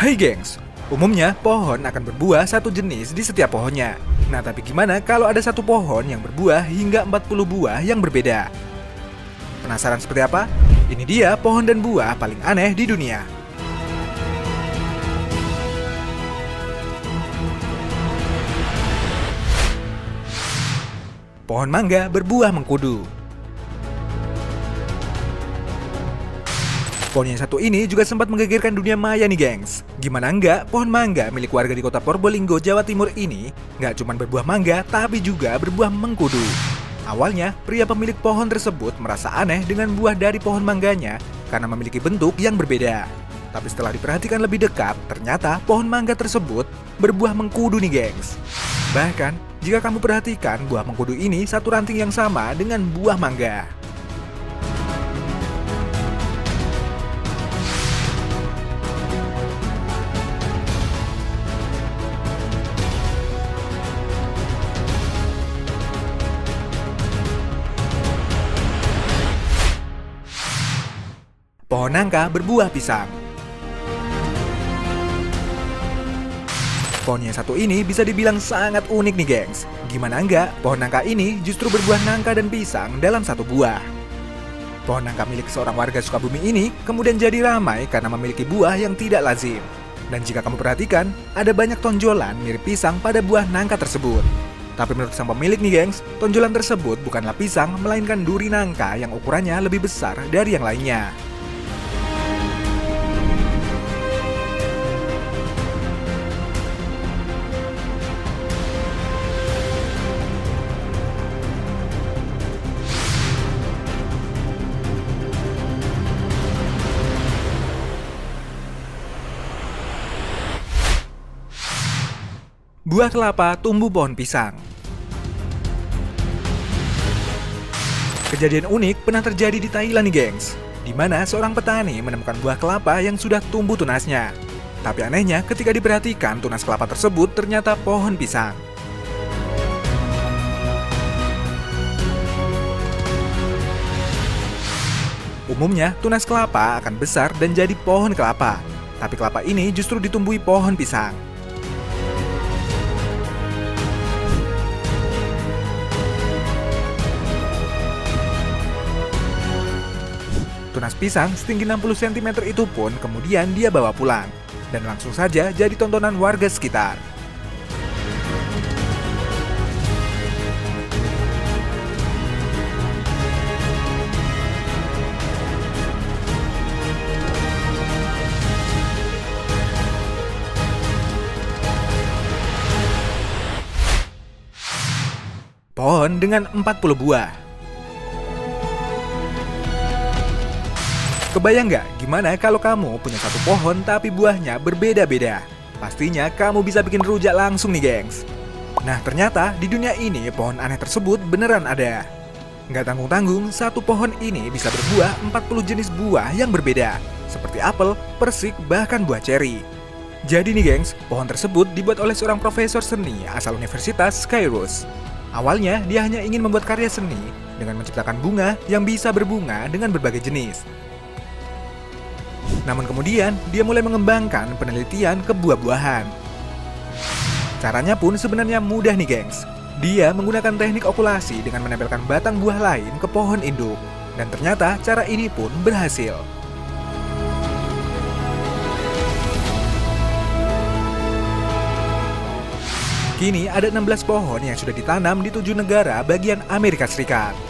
Hai gengs, umumnya pohon akan berbuah satu jenis di setiap pohonnya. Nah tapi gimana kalau ada satu pohon yang berbuah hingga 40 buah yang berbeda? Penasaran seperti apa? Ini dia pohon dan buah paling aneh di dunia. Pohon mangga berbuah mengkudu. Pohon yang satu ini juga sempat menggegerkan dunia maya nih gengs. Gimana enggak, pohon mangga milik warga di kota Probolinggo, Jawa Timur ini nggak cuma berbuah mangga, tapi juga berbuah mengkudu. Awalnya, pria pemilik pohon tersebut merasa aneh dengan buah dari pohon mangganya karena memiliki bentuk yang berbeda. Tapi setelah diperhatikan lebih dekat, ternyata pohon mangga tersebut berbuah mengkudu nih gengs. Bahkan, jika kamu perhatikan buah mengkudu ini satu ranting yang sama dengan buah mangga. Pohon nangka berbuah pisang. Pohon yang satu ini bisa dibilang sangat unik nih gengs. Gimana enggak, pohon nangka ini justru berbuah nangka dan pisang dalam satu buah. Pohon nangka milik seorang warga Sukabumi ini kemudian jadi ramai karena memiliki buah yang tidak lazim. Dan jika kamu perhatikan, ada banyak tonjolan mirip pisang pada buah nangka tersebut. Tapi menurut sang pemilik nih gengs, tonjolan tersebut bukanlah pisang, melainkan duri nangka yang ukurannya lebih besar dari yang lainnya. Buah kelapa tumbuh pohon pisang. Kejadian unik pernah terjadi di Thailand nih gengs, di mana seorang petani menemukan buah kelapa yang sudah tumbuh tunasnya. Tapi anehnya ketika diperhatikan tunas kelapa tersebut ternyata pohon pisang. Umumnya tunas kelapa akan besar dan jadi pohon kelapa. Tapi kelapa ini justru ditumbuhi pohon pisang. Tunas pisang setinggi 60 cm itu pun kemudian dia bawa pulang. Dan langsung saja jadi tontonan warga sekitar. Pohon dengan 40 buah Kebayang nggak gimana kalau kamu punya satu pohon tapi buahnya berbeda-beda? Pastinya kamu bisa bikin rujak langsung nih gengs. Nah ternyata di dunia ini pohon aneh tersebut beneran ada. Nggak tanggung-tanggung, satu pohon ini bisa berbuah 40 jenis buah yang berbeda. Seperti apel, persik, bahkan buah ceri. Jadi nih gengs, pohon tersebut dibuat oleh seorang profesor seni asal Universitas Kairos. Awalnya dia hanya ingin membuat karya seni dengan menciptakan bunga yang bisa berbunga dengan berbagai jenis. Namun kemudian, dia mulai mengembangkan penelitian ke buah-buahan. Caranya pun sebenarnya mudah nih gengs. Dia menggunakan teknik okulasi dengan menempelkan batang buah lain ke pohon induk. Dan ternyata cara ini pun berhasil. Kini ada 16 pohon yang sudah ditanam di tujuh negara bagian Amerika Serikat.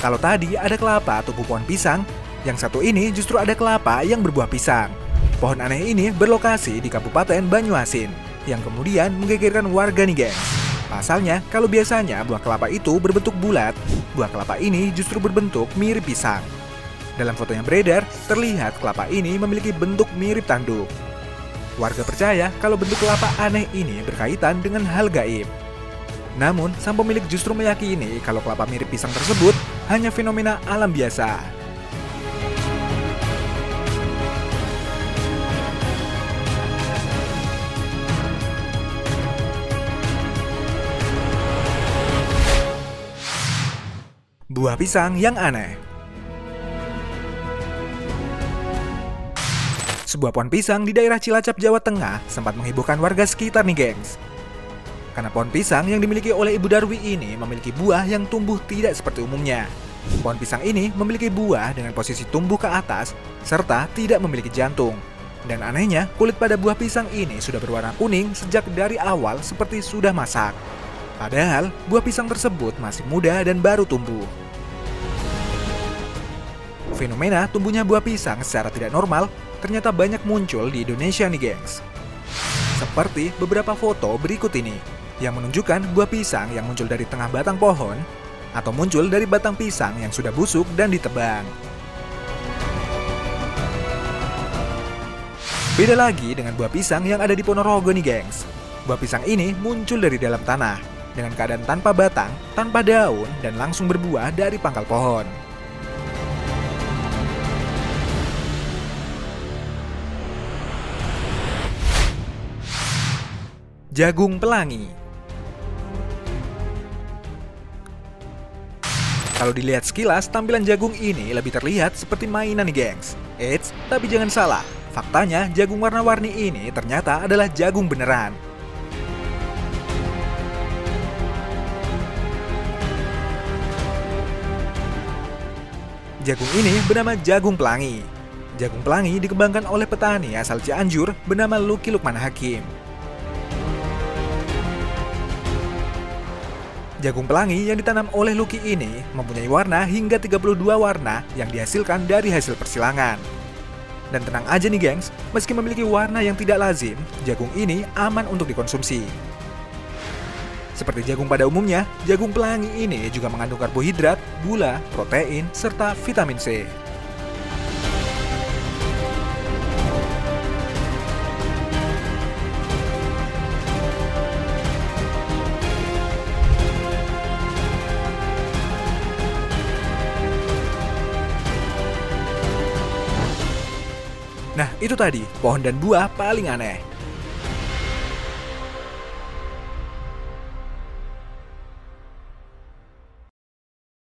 Kalau tadi ada kelapa tumbuh pohon pisang, yang satu ini justru ada kelapa yang berbuah pisang. Pohon aneh ini berlokasi di Kabupaten Banyuasin, yang kemudian menggegerkan warga nih geng. Pasalnya, kalau biasanya buah kelapa itu berbentuk bulat, buah kelapa ini justru berbentuk mirip pisang. Dalam foto yang beredar, terlihat kelapa ini memiliki bentuk mirip tanduk. Warga percaya kalau bentuk kelapa aneh ini berkaitan dengan hal gaib. Namun, sang pemilik justru meyakini kalau kelapa mirip pisang tersebut hanya fenomena alam biasa. Buah pisang yang aneh Sebuah pohon pisang di daerah Cilacap, Jawa Tengah sempat menghebohkan warga sekitar nih gengs. Karena pohon pisang yang dimiliki oleh Ibu Darwi ini memiliki buah yang tumbuh tidak seperti umumnya. Pohon pisang ini memiliki buah dengan posisi tumbuh ke atas serta tidak memiliki jantung. Dan anehnya, kulit pada buah pisang ini sudah berwarna kuning sejak dari awal seperti sudah masak. Padahal, buah pisang tersebut masih muda dan baru tumbuh. Fenomena tumbuhnya buah pisang secara tidak normal ternyata banyak muncul di Indonesia nih gengs. Seperti beberapa foto berikut ini, yang menunjukkan buah pisang yang muncul dari tengah batang pohon, atau muncul dari batang pisang yang sudah busuk dan ditebang. Beda lagi dengan buah pisang yang ada di Ponorogo nih gengs. Buah pisang ini muncul dari dalam tanah, dengan keadaan tanpa batang, tanpa daun, dan langsung berbuah dari pangkal pohon. Jagung pelangi Kalau dilihat sekilas, tampilan jagung ini lebih terlihat seperti mainan nih gengs. Eits, tapi jangan salah, faktanya jagung warna-warni ini ternyata adalah jagung beneran. Jagung ini bernama jagung pelangi. Jagung pelangi dikembangkan oleh petani asal Cianjur bernama Luki Lukman Hakim. Jagung pelangi yang ditanam oleh Lucky ini mempunyai warna hingga 32 warna yang dihasilkan dari hasil persilangan. Dan tenang aja nih gengs, meski memiliki warna yang tidak lazim, jagung ini aman untuk dikonsumsi. Seperti jagung pada umumnya, jagung pelangi ini juga mengandung karbohidrat, gula, protein, serta vitamin C. Nah, itu tadi pohon dan buah paling aneh.